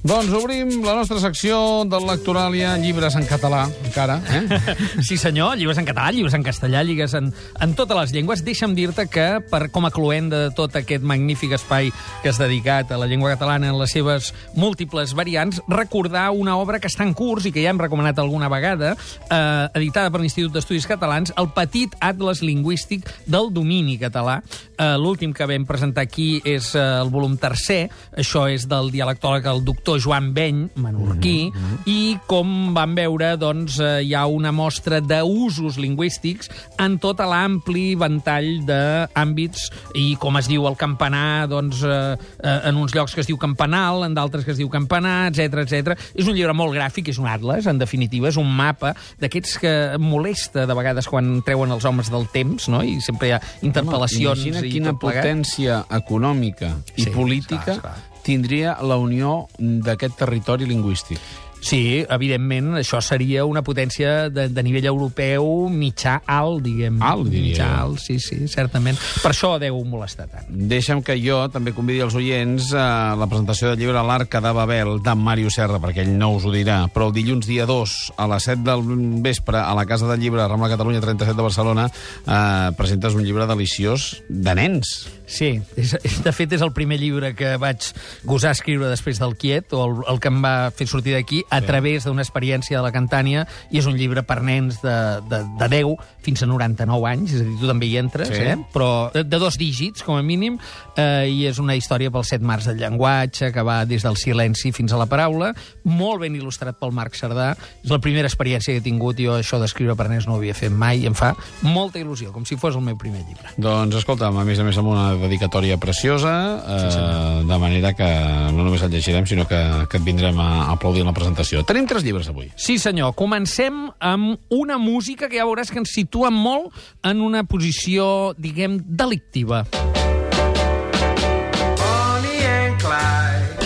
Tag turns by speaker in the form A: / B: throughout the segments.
A: Doncs obrim la nostra secció de lectoràlia, llibres en català, encara. Eh?
B: Sí, senyor, llibres en català, llibres en castellà, llibres en, en totes les llengües. Deixa'm dir-te que, per, com a cluent de tot aquest magnífic espai que has dedicat a la llengua catalana en les seves múltiples variants, recordar una obra que està en curs i que ja hem recomanat alguna vegada, eh, editada per l'Institut d'Estudis Catalans, el petit atles lingüístic del domini català. Eh, L'últim que vam presentar aquí és eh, el volum tercer, això és del dialectòleg el doctor Joan Beny, menorquí, mm -hmm. i com vam veure, doncs, eh, hi ha una mostra d'usos lingüístics en tot l'ampli ventall d'àmbits, i com es diu el campanar, doncs, eh, eh, en uns llocs que es diu campanal, en d'altres que es diu campanar, etc etc. És un llibre molt gràfic, és un atles, en definitiva, és un mapa d'aquests que molesta de vegades quan treuen els homes del temps, no? i sempre hi ha interpel·lacions
A: Home, imagina
B: i
A: quina
B: plegat.
A: potència econòmica i
B: Sí,
A: política
B: esclar, esclar.
A: Tindria la unió d'aquest territori lingüístic.
B: Sí, evidentment, això seria una potència de, de nivell europeu mitjà alt, diguem.
A: Alt, diria
B: Mitjà alt, sí, sí, certament. Per això deu molestar tant.
A: Deixa'm que jo també convidi els oients a la presentació del llibre L'Arca de Babel, d'en Màrio Serra, perquè ell no us ho dirà, però el dilluns dia 2, a les 7 del vespre, a la Casa del Llibre, Rambla Catalunya 37 de Barcelona, eh, presentes un llibre deliciós de nens.
B: Sí, és, de fet és el primer llibre que vaig gosar escriure després del Quiet, o el, el que em va fer sortir d'aquí, a través d'una experiència de la Cantània, i és un llibre per nens de, de, de 10 fins a 99 anys, és a dir, tu també hi entres,
A: Sí.
B: eh? però de, de dos dígits, com a mínim, eh, i és una història pels set mars del llenguatge, que va des del silenci fins a la paraula, molt ben il·lustrat pel Marc Cerdà. És la primera experiència que he tingut, jo això d'escriure per nens no ho havia fet mai, i em fa molta il·lusió, com si fos el meu primer llibre.
A: Doncs escolta'm, a més a més amb una dedicatòria preciosa, eh, de manera que no només el llegirem, sinó que, que et vindrem a aplaudir en la presentació. Tenim tres llibres avui.
B: Sí, senyor. Comencem amb una música que ja veuràs que ens situa molt en una posició, diguem, delictiva.
C: Bonnie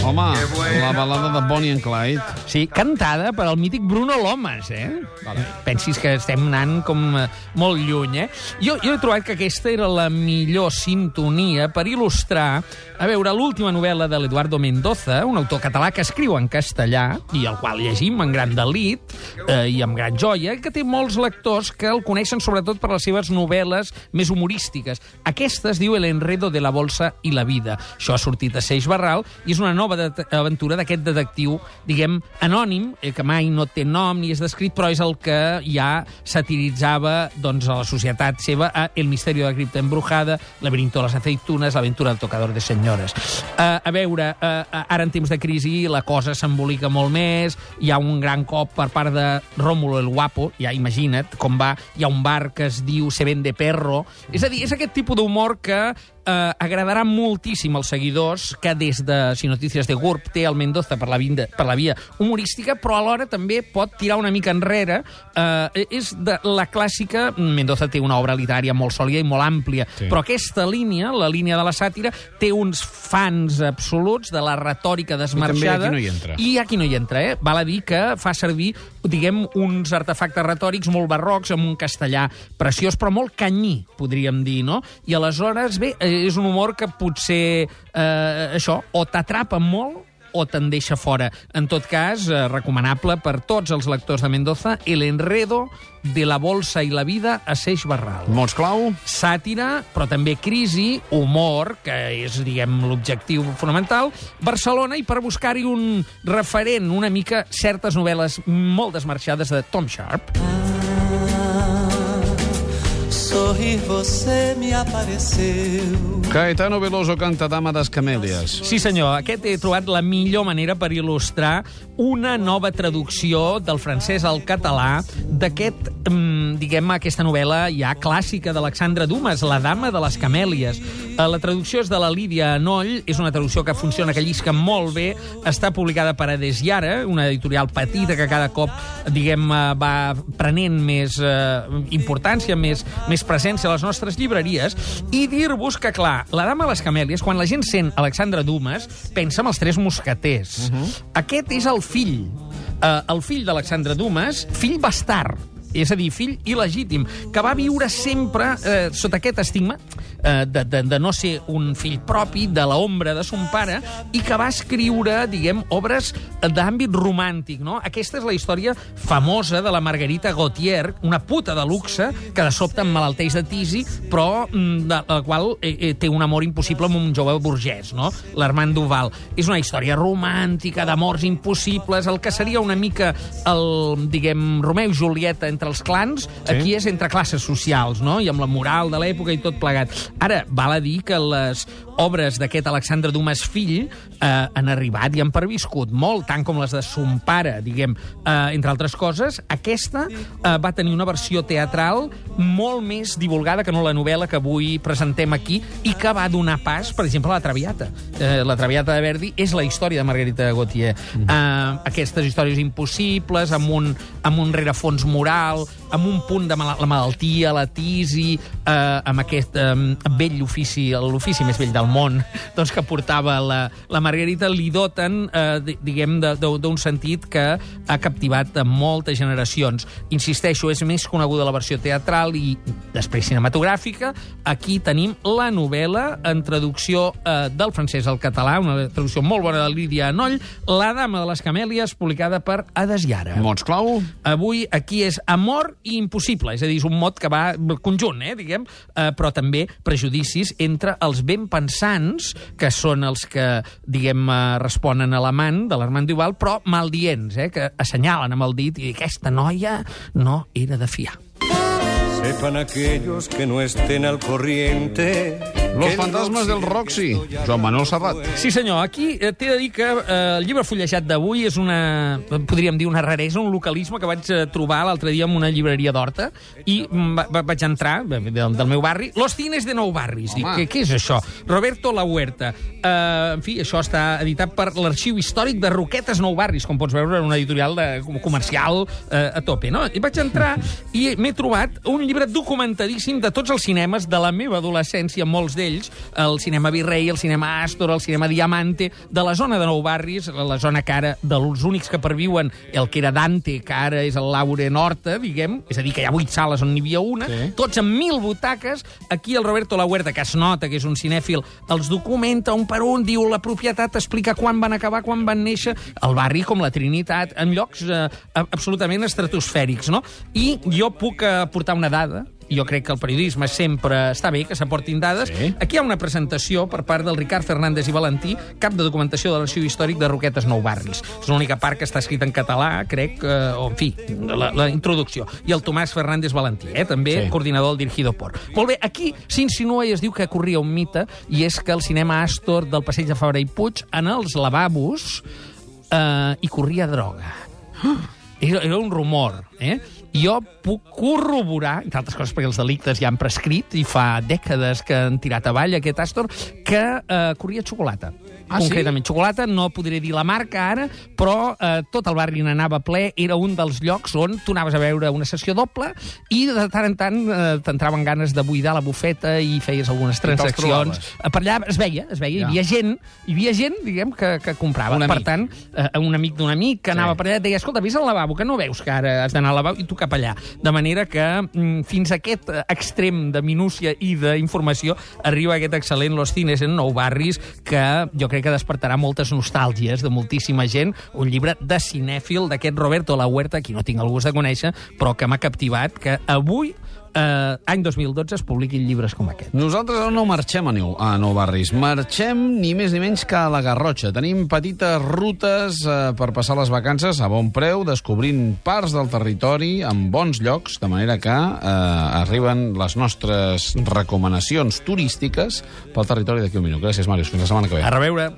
A: Home, la balada de Bonnie and Clyde.
B: Sí, cantada per al mític Bruno Lomas, eh? Vale. Pensis que estem anant com eh, molt lluny, eh? Jo, jo he trobat que aquesta era la millor sintonia per il·lustrar, a veure, l'última novel·la de l'Eduardo Mendoza, un autor català que escriu en castellà, i el qual llegim en gran delit eh, i amb gran joia, que té molts lectors que el coneixen sobretot per les seves novel·les més humorístiques. Aquesta es diu El enredo de la bolsa i la vida. Això ha sortit a Seix Barral i és una nova de aventura d'aquest detectiu, diguem, anònim, eh, que mai no té nom ni és descrit, però és el que ja satiritzava doncs, a la societat seva a El misterio de la cripta embrujada, Laberinto de les aceitunes, L'aventura del tocador de senyores. Uh, a veure, uh, ara en temps de crisi la cosa s'embolica molt més, hi ha un gran cop per part de Rómulo el Guapo, ja imagina't com va, hi ha un bar que es diu Se vende perro, és a dir, és aquest tipus d'humor que eh, agradarà moltíssim als seguidors que des de Si Notícies de GURB té el Mendoza per la, vinda, per la via humorística, però alhora també pot tirar una mica enrere. Eh, és de la clàssica... Mendoza té una obra literària molt sòlida i molt àmplia,
A: Sí.
B: però aquesta línia, la línia de la sàtira, té uns fans absoluts de la retòrica desmarxada.
A: aquí no hi entra.
B: I aquí no hi entra, eh? Val a dir que fa servir, diguem, uns artefactes retòrics molt barrocs amb un castellà preciós, però molt canyí, podríem dir, no? I aleshores, bé, eh, és un humor que potser, eh, això, o t'atrapa molt o te'n deixa fora. En tot cas, eh, recomanable per tots els lectors de Mendoza, El enredo de la bolsa i la vida a Seix Barral
A: Mots clau?
B: sàtira, però també crisi, humor, que és, diguem, l'objectiu fonamental, Barcelona, i per buscar-hi un referent, una mica, certes novel·les molt desmarxades de Tom Sharp.
D: Sorrir você me apareceu.
A: Caetano Veloso canta Dama das Camèlies.
B: Sí, senyor, aquest he trobat la millor manera per il·lustrar una nova traducció del francès al català d'aquest, diguem, aquesta novel·la ja clàssica d'Alexandre Dumas, La dama de les camèlies. Eh, La traducció és de la Lídia Anoll, és una traducció que funciona, que llisca molt bé, està publicada per Ades i Ara, una editorial petita que cada cop, diguem, va prenent més eh, importància, més, més presència a les nostres llibreries, i dir-vos que, clar, La dama de les camèlies, quan la gent sent Alexandre Dumas, pensa en els tres mosqueters. Uh -huh. Aquest és el fill, eh, el fill d'Alexandre Dumas, fill bastard, és a dir, fill il·legítim, que va viure sempre eh, sota aquest estigma eh, de, de, de no ser un fill propi, de l'ombra de son pare, i que va escriure, diguem, obres d'àmbit romàntic, no? Aquesta és la història famosa de la Margarita Gautier, una puta de luxe, que de sobte emmalalteix de tisi, però mm, de la qual eh, eh, té un amor impossible amb un jove burgès, no? L'Armand Duval. És una història romàntica, d'amors impossibles, el que seria una mica el, diguem, Romeu i Julieta entre els clans, sí. aquí és entre classes socials, no? I amb la moral de l'època i tot plegat. Ara, val a dir que les obres d'aquest Alexandre Dumas fill eh, han arribat i han perviscut molt, tant com les de son pare, diguem, eh, entre altres coses. Aquesta eh, va tenir una versió teatral molt més divulgada que no la novel·la que avui presentem aquí i que va donar pas, per exemple, a la Traviata. Eh, la Traviata de Verdi és la història de Margarita Gautier. Mm. Eh, aquestes històries impossibles, amb un, amb un rerefons moral, amb un punt de mal la malaltia, la tisi, eh, amb aquest eh, vell ofici, l'ofici més vell del món, doncs que portava la, la Margarita, li doten, eh, diguem, d'un sentit que ha captivat a moltes generacions. Insisteixo, és més coneguda la versió teatral i després cinematogràfica. Aquí tenim la novel·la en traducció eh, del francès al català, una traducció molt bona de Lídia Anoll, La dama de les camèlies, publicada per Adesiara.
A: Mots clau?
B: Avui aquí és amor i impossible, és a dir, és un mot que va conjunt, eh, diguem, eh, però també prejudicis entre els ben pensants, que són els que, diguem, eh, responen a l'amant de l'Armand Duval, però maldients, eh, que assenyalen amb el dit i aquesta noia no era de fiar.
E: Sepan aquellos que no estén al corriente
A: Los fantasmes del Roxy, Joan Manuel Serrat.
B: Sí, senyor. Aquí eh, t'he de dir que eh, el llibre fullejat d'avui és una, podríem dir, una raresa, un localisme que vaig eh, trobar l'altre dia en una llibreria d'Horta i va, va, vaig entrar del, del meu barri. Los cines de Nou Barris. Dic, què, què és això? Roberto La Huerta. Eh, en fi, això està editat per l'Arxiu Històric de Roquetes Nou Barris, com pots veure en una editorial de, comercial eh, a tope, no? I vaig entrar i m'he trobat un llibre documentadíssim de tots els cinemes de la meva adolescència, molts d'ells, el cinema Virrei, el cinema Astor, el cinema Diamante, de la zona de Nou Barris, la zona que ara, dels únics que perviuen, el que era Dante, que ara és el Laure Norta, diguem, és a dir, que hi ha vuit sales on n'hi havia una, sí. tots amb mil butaques, aquí el Roberto La Huerta, que es nota que és un cinèfil, els documenta un per un, diu la propietat, explica quan van acabar, quan van néixer, el barri com la Trinitat, en llocs eh, absolutament estratosfèrics, no? I jo puc aportar una dada, jo crec que el periodisme sempre està bé que s'aportin dades. Sí. Aquí hi ha una presentació per part del Ricard Fernández i Valentí, cap de documentació de l'Arxiu Històric de Roquetes Nou Barris. És l'única part que està escrita en català, crec, eh, o en fi, la, la introducció. I el Tomàs Fernández Valentí, eh, també sí. coordinador del Dirigido Por. Molt bé, aquí s'insinua i es diu que corria un mite, i és que el cinema Astor del Passeig de Fabra i Puig, en els lavabos, eh, hi corria droga. Era, era un rumor, eh? Jo puc corroborar, entre altres coses perquè els delictes ja han prescrit i fa dècades que han tirat avall aquest Astor, que eh, corria xocolata. Ah, concretament. Sí? Xocolata, no podré dir la marca ara, però eh, tot el barri n'anava ple, era un dels llocs on tu anaves a veure una sessió doble i de tant en tant eh, t'entraven ganes de buidar la bufeta i feies algunes transaccions. Eh, per allà es veia, es veia, ja. hi havia gent, hi havia gent, diguem, que, que comprava.
A: Un
B: per tant, eh, un amic d'un amic que sí. anava per allà et deia, escolta, vés al lavabo, que no veus que ara has d'anar al lavabo i tu cap allà. De manera que mm, fins a aquest eh, extrem de minúcia i d'informació arriba aquest excel·lent Los Cines en Nou Barris que jo crec que despertarà moltes nostàlgies de moltíssima gent. Un llibre de cinèfil d'aquest Roberto La Huerta, qui no tinc el gust de conèixer, però que m'ha captivat, que avui eh, any 2012 es publiquin llibres com aquest.
A: Nosaltres no marxem a Nou, a nou Barris. Marxem ni més ni menys que a la Garrotxa. Tenim petites rutes eh, per passar les vacances a bon preu, descobrint parts del territori en bons llocs, de manera que eh, arriben les nostres recomanacions turístiques pel territori d'aquí un minut. Gràcies, Màrius. Fins la setmana que ve.
B: A reveure.